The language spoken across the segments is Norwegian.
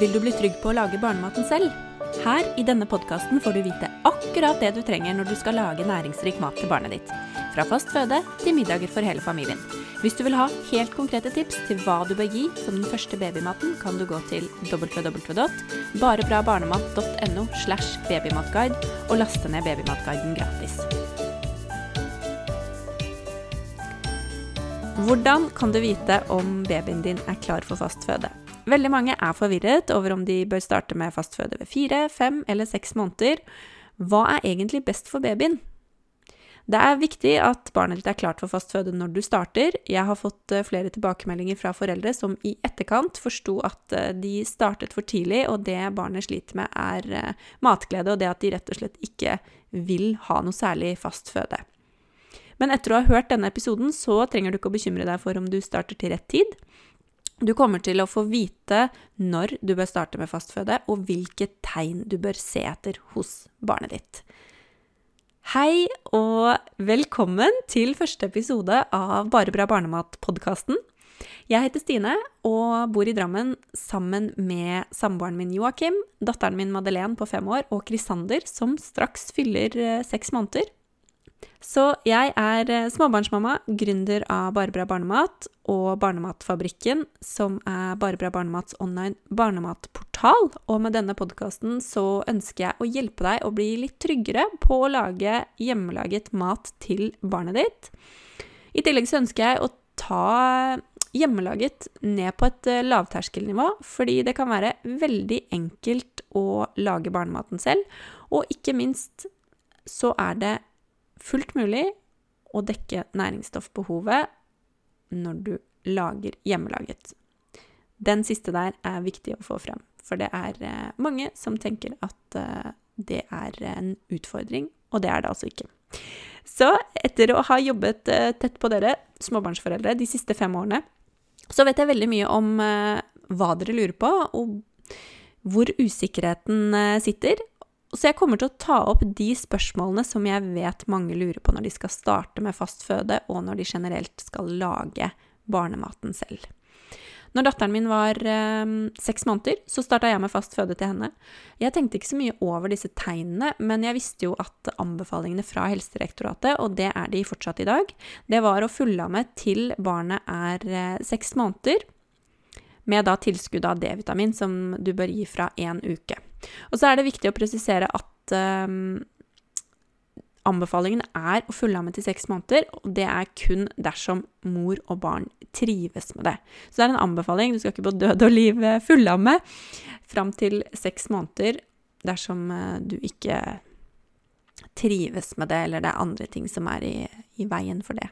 Vil du bli trygg på å lage barnematen selv? Her i denne podkasten får du vite akkurat det du trenger når du skal lage næringsrik mat til barnet ditt. Fra fast føde til middager for hele familien. Hvis du vil ha helt konkrete tips til hva du bør gi som den første babymaten, kan du gå til www.barebrabarnemat.no slash babymatguide og laste ned Babymatguiden gratis. Hvordan kan du vite om babyen din er klar for fast føde? Veldig mange er forvirret over om de bør starte med fastføde ved fire, fem eller seks måneder. Hva er egentlig best for babyen? Det er viktig at barnet ditt er klart for fastføde når du starter. Jeg har fått eh, flere tilbakemeldinger fra foreldre som i etterkant forsto at eh, de startet for tidlig, og det barnet sliter med, er eh, matglede og det at de rett og slett ikke vil ha noe særlig fastføde. Men etter å ha hørt denne episoden, så trenger du ikke å bekymre deg for om du starter til rett tid. Du kommer til å få vite når du bør starte med fastføde, og hvilke tegn du bør se etter hos barnet ditt. Hei og velkommen til første episode av Bare bra barnemat-podkasten. Jeg heter Stine og bor i Drammen sammen med samboeren min Joakim, datteren min Madeleine på fem år og Krisander som straks fyller eh, seks måneder. Så jeg er eh, småbarnsmamma, gründer av Bare bra barnemat og Barnematfabrikken, som er Bare bra barnemats online barnematportal. Og med denne podkasten så ønsker jeg å hjelpe deg å bli litt tryggere på å lage hjemmelaget mat til barnet ditt. I tillegg så ønsker jeg å ta hjemmelaget ned på et eh, lavterskelnivå, fordi det kan være veldig enkelt å lage barnematen selv. Og ikke minst så er det fullt mulig å dekke næringsstoffbehovet når du lager hjemmelaget. Den siste der er viktig å få frem, for det er eh, mange som tenker at eh, det er en utfordring, og det er det altså ikke. Så etter å ha jobbet eh, tett på dere småbarnsforeldre de siste fem årene, så vet jeg veldig mye om hva dere lurer på, og hvor usikkerheten sitter, så jeg kommer til å ta opp de spørsmålene som jeg vet mange lurer på når de skal starte med fast føde, og når de generelt skal lage barnematen selv. Når datteren min var eh, seks måneder, så starta jeg med fast føde til henne. Jeg tenkte ikke så mye over disse tegnene, men jeg visste jo at anbefalingene fra Helsedirektoratet, og det er de fortsatt i dag, det var å fullamme til barnet er eh, seks måneder, med da tilskudd av D-vitamin som du bør gi fra én uke. Og så er det viktig å presisere at um, anbefalingen er å fullamme til seks måneder, og det er kun dersom mor og barn trives med det. Så det er en anbefaling. Du skal ikke på død og liv eh, fullamme fram til seks måneder dersom eh, du ikke trives med det, eller det er andre ting som er i, i veien for det.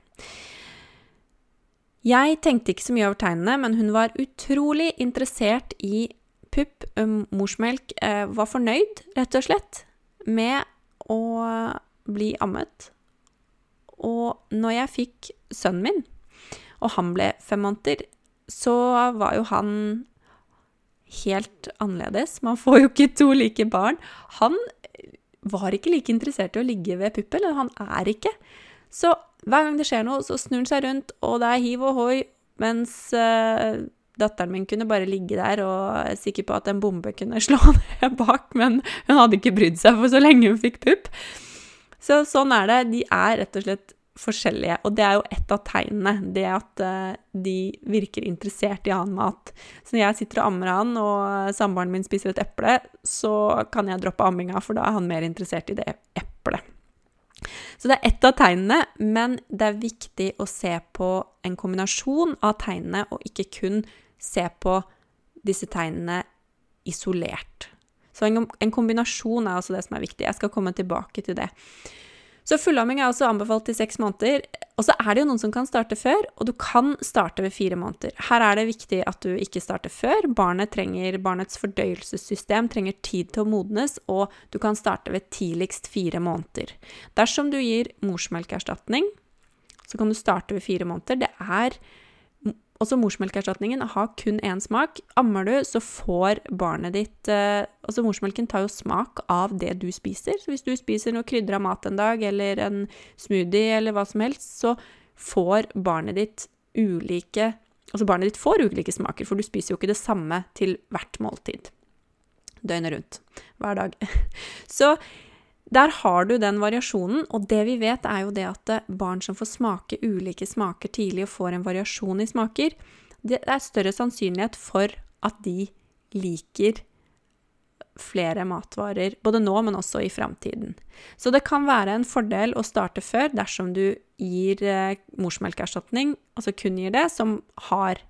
Jeg tenkte ikke så mye over tegnene, men hun var utrolig interessert i pupp, um, morsmelk, uh, var fornøyd, rett og slett, med å bli ammet. Og når jeg fikk sønnen min, og han ble fem måneder, så var jo han helt annerledes. Man får jo ikke to like barn. Han var ikke like interessert i å ligge ved puppen, eller han er ikke. Så hver gang det skjer noe, så snur han seg rundt, og det er hiv og hoi, mens uh, datteren min kunne bare ligge der og er sikker på at en bombe kunne slå ned bak, men hun hadde ikke brydd seg for så lenge hun fikk pupp. Så sånn er det. De er rett og slett forskjellige, og det er jo ett av tegnene. Det at uh, de virker interessert i annen mat. Så når jeg sitter og ammer han, og samboeren min spiser et eple, så kan jeg droppe amminga, for da er han mer interessert i det eplet. Så det er ett av tegnene, men det er viktig å se på en kombinasjon av tegnene, og ikke kun se på disse tegnene isolert. Så en, en kombinasjon er altså det som er viktig. Jeg skal komme tilbake til det. Så fullamming er også anbefalt til seks måneder. Og så er det jo noen som kan starte før, og du kan starte ved fire måneder. Her er det viktig at du ikke starter før. Barnet trenger, barnets fordøyelsessystem trenger tid til å modnes, og du kan starte ved tidligst fire måneder. Dersom du gir morsmelkerstatning, så kan du starte ved fire måneder. Det er også morsmelkerstatningen har kun én smak. Ammer du, så får barnet ditt eh, Altså morsmelken tar jo smak av det du spiser. Så hvis du spiser noe krydra mat en dag, eller en smoothie eller hva som helst, så får barnet ditt ulike Altså barnet ditt får ulike smaker, for du spiser jo ikke det samme til hvert måltid. Døgnet rundt. Hver dag. Så der har du den variasjonen, og det vi vet, er jo det at barn som får smake ulike smaker tidlig og får en variasjon i smaker, det er større sannsynlighet for at de liker flere matvarer, både nå, men også i framtiden. Så det kan være en fordel å starte før dersom du gir eh, morsmelkerstatning, altså kun gir det, som har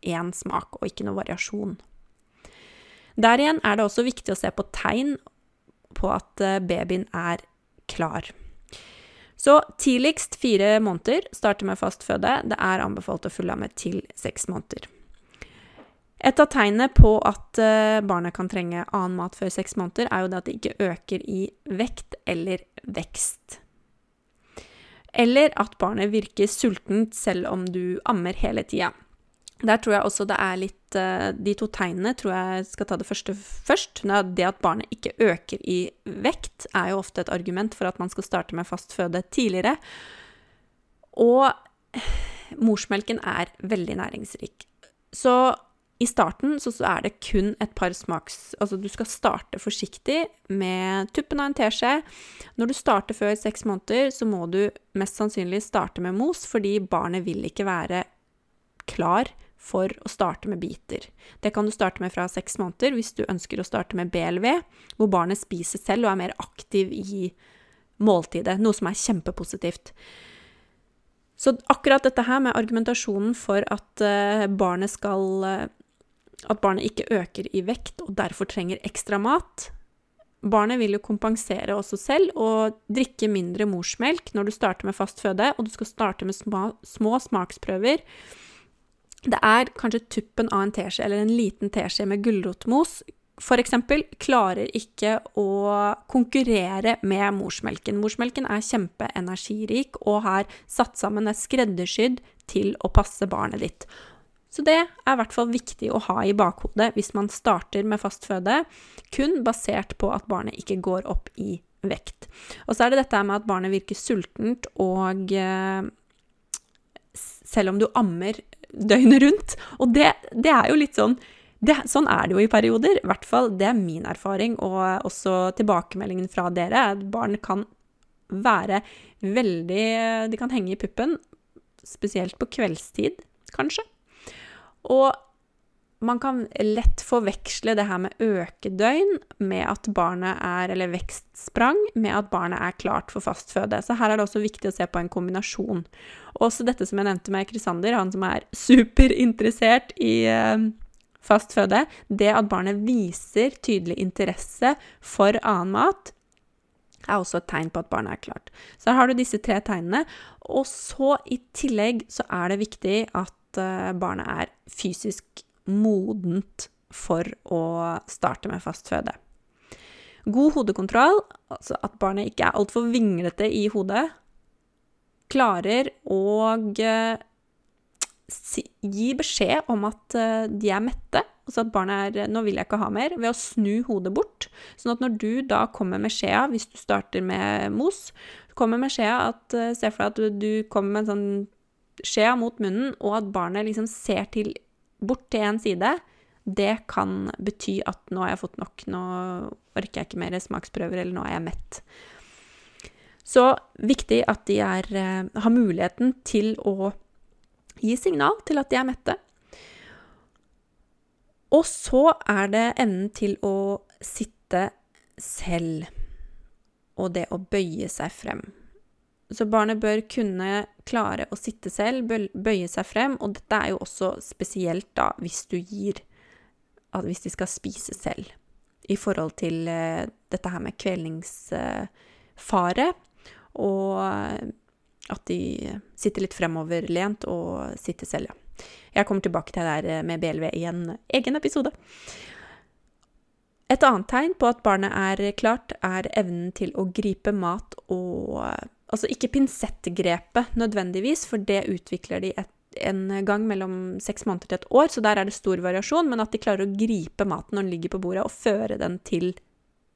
én smak og ikke noe variasjon. Der igjen er det også viktig å se på tegn på at eh, babyen er klar. Så tidligst fire måneder starter med fastføde. Det er anbefalt å fullamme til seks måneder. Et av tegnene på at eh, barnet kan trenge annen mat før seks måneder, er jo det at det ikke øker i vekt eller vekst. Eller at barnet virker sultent selv om du ammer hele tida. Der tror jeg også det er litt eh, De to tegnene tror jeg skal ta det første først. Det at barnet ikke øker i vekt, er jo ofte et argument for at man skal starte med fast føde tidligere. Og morsmelken er veldig næringsrik. Så i starten så, er det kun et par smaks... Altså du skal starte forsiktig med tuppen av en teskje. Når du starter før seks måneder, så må du mest sannsynlig starte med mos, fordi barnet vil ikke være klar for å starte med biter. Det kan du starte med fra seks måneder hvis du ønsker å starte med BLV, hvor barnet spiser selv og er mer aktiv i måltidet, noe som er kjempepositivt. Så akkurat dette her med argumentasjonen for at uh, barnet skal uh, At barnet ikke øker i vekt og derfor trenger ekstra mat Barnet vil jo kompensere også selv og drikke mindre morsmelk når du starter med fast føde, og du skal starte med små, små smaksprøver det er kanskje tuppen av en teskje eller en liten teskje med gulrotmos f.eks. klarer ikke å konkurrere med morsmelken. Morsmelken er kjempeenergirik og har satt sammen, er skreddersydd til å passe barnet ditt. Så det er i hvert fall viktig å ha i bakhodet hvis man starter med fastføde, kun basert på at barnet ikke går opp i vekt. Og så er det dette med at barnet virker sultent, og eh, selv om du ammer døgnet rundt. Og det, det er jo litt sånn det, Sånn er det jo i perioder. I hvert fall det er min erfaring, og også tilbakemeldingen fra dere. Barn kan være veldig De kan henge i puppen, spesielt på kveldstid, kanskje. Og man kan lett forveksle det her med økedøgn med at barnet er, eller vekstsprang, med at barnet er klart for fast føde. Så her er det også viktig å se på en kombinasjon. Også dette som jeg nevnte med Krisander, han som er superinteressert i eh, fast føde. Det at barnet viser tydelig interesse for annen mat, er også et tegn på at barnet er klart. Så her har du disse tre tegnene. Og så i tillegg så er det viktig at eh, barnet er fysisk modent for å starte med fast føde. God hodekontroll, altså at barnet ikke er altfor vinglete i hodet, klarer å eh, gi beskjed om at eh, de er mette, altså at barnet er 'nå vil jeg ikke ha mer', ved å snu hodet bort. Sånn at når du da kommer med skjea, hvis du starter med mos, kommer med skjea at eh, Se for deg at du, kommer med en sånn skjea mot munnen, og at barnet liksom ser til bort til én side, det kan bety at nå har jeg fått nok, nå orker jeg ikke mer smaksprøver, eller nå er jeg mett. Så viktig at de er, eh, har muligheten til å gi signal til at de er mette. Og så er det enden til å sitte selv, og det å bøye seg frem. Så barnet bør kunne klare å sitte selv, bøye seg frem, og dette er jo også spesielt da hvis du gir Hvis de skal spise selv, i forhold til uh, dette her med kvelningsfare, uh, og at de sitter litt fremoverlent og sitter selv, ja. Jeg kommer tilbake til det der med BLV i en egen episode. Et annet tegn på at barnet er klart, er evnen til å gripe mat og Altså ikke pinsettgrepet nødvendigvis, for det utvikler de et, en gang mellom seks måneder til et år, så der er det stor variasjon, men at de klarer å gripe maten når den ligger på bordet, og føre den til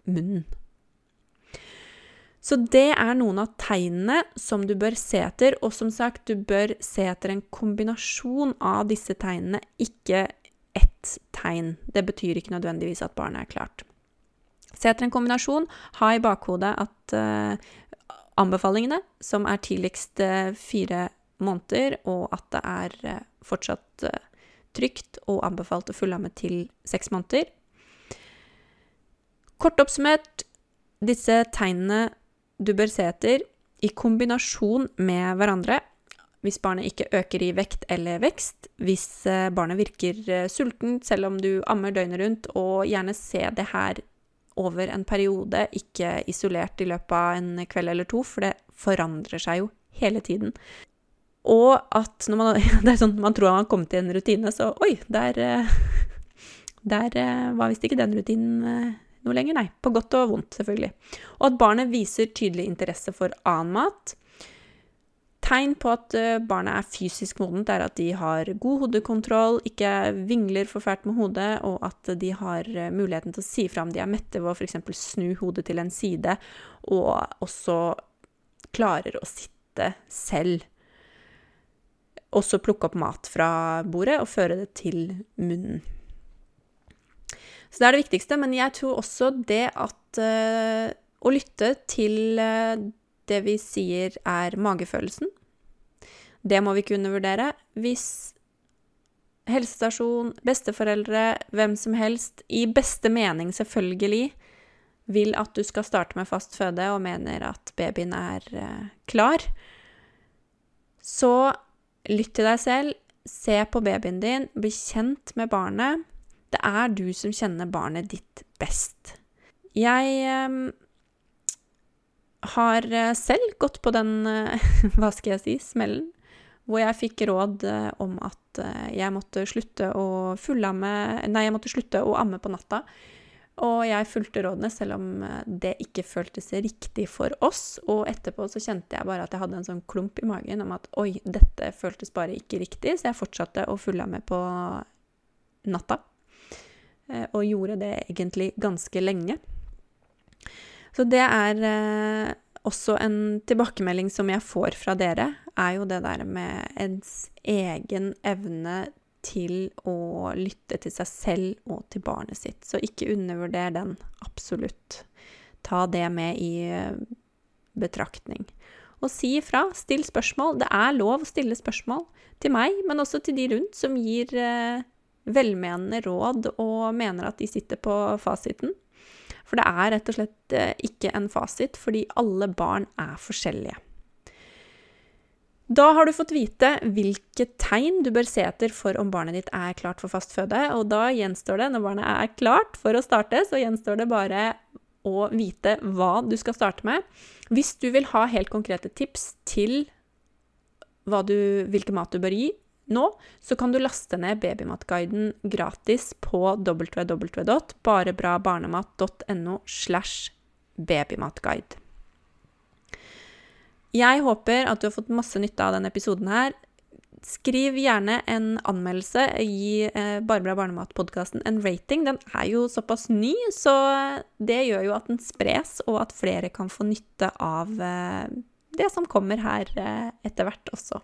munnen. Så det er noen av tegnene som du bør se etter, og som sagt, du bør se etter en kombinasjon av disse tegnene, ikke ett tegn. Det betyr ikke nødvendigvis at barnet er klart. Se etter en kombinasjon. Ha i bakhodet at uh, anbefalingene, som er tidligst uh, fire måneder, og at det er uh, fortsatt trygt og anbefalt å fullamme til seks måneder. Kort oppsummert, disse tegnene du bør se etter i kombinasjon med hverandre hvis barnet ikke øker i vekt eller vekst, hvis eh, barnet virker eh, sultent selv om du ammer døgnet rundt, og gjerne se det her over en periode, ikke isolert i løpet av en kveld eller to, for det forandrer seg jo hele tiden. Og at når man, det er sånn, man tror man har kommet til en rutine, så oi, der, eh, der var visst ikke den rutinen noe lenger. Nei, på godt og vondt, selvfølgelig. Og at barnet viser tydelig interesse for annen mat. Tegn på at eh, barnet er fysisk modent, er at de har god hodekontroll, ikke vingler for fælt med hodet, og at de har eh, muligheten til å si fra om de er mette ved å f.eks. snu hodet til en side, og også klarer å sitte selv. Også plukke opp mat fra bordet og føre det til munnen. Så det er det viktigste. Men jeg tror også det at uh, Å lytte til det vi sier er magefølelsen, det må vi kunne vurdere. Hvis helsestasjon, besteforeldre, hvem som helst, i beste mening selvfølgelig, vil at du skal starte med fast føde og mener at babyen er uh, klar, så lytt til deg selv, se på babyen din, bli kjent med barnet. Det er du som kjenner barnet ditt best. Jeg eh, har eh, selv gått på den, eh, hva skal jeg si, smellen, hvor jeg fikk råd eh, om at jeg måtte slutte å fullamme Nei, jeg måtte slutte å amme på natta. Og jeg fulgte rådene, selv om det ikke føltes riktig for oss. Og etterpå så kjente jeg bare at jeg hadde en sånn klump i magen om at oi, dette føltes bare ikke riktig, så jeg fortsatte å fullamme på natta. Og gjorde det egentlig ganske lenge. Så det er eh, også en tilbakemelding som jeg får fra dere, er jo det der med ens egen evne til å lytte til seg selv og til barnet sitt. Så ikke undervurder den, absolutt. Ta det med i eh, betraktning. Og si ifra, still spørsmål. Det er lov å stille spørsmål til meg, men også til de rundt som gir velmenende råd og mener at de sitter på fasiten. For det er rett og slett eh, ikke en fasit, fordi alle barn er forskjellige. Da har du fått vite hvilke tegn du bør se etter for om barnet ditt er klart for fast føde, og da gjenstår det, når barnet er klart for å starte, så gjenstår det bare å vite hva du skal starte med. Hvis du vil ha helt konkrete tips til du, hvilken mat du bør gi, nå, så kan du laste ned Babymatguiden gratis på www.barebrabarnemat.no slash babymatguide. Jeg håper at du har fått masse nytte av denne episoden her. Skriv gjerne en anmeldelse. Gi eh, Bare bra barnemat-podkasten en rating. Den er jo såpass ny, så det gjør jo at den spres, og at flere kan få nytte av eh, det som kommer her eh, etter hvert også.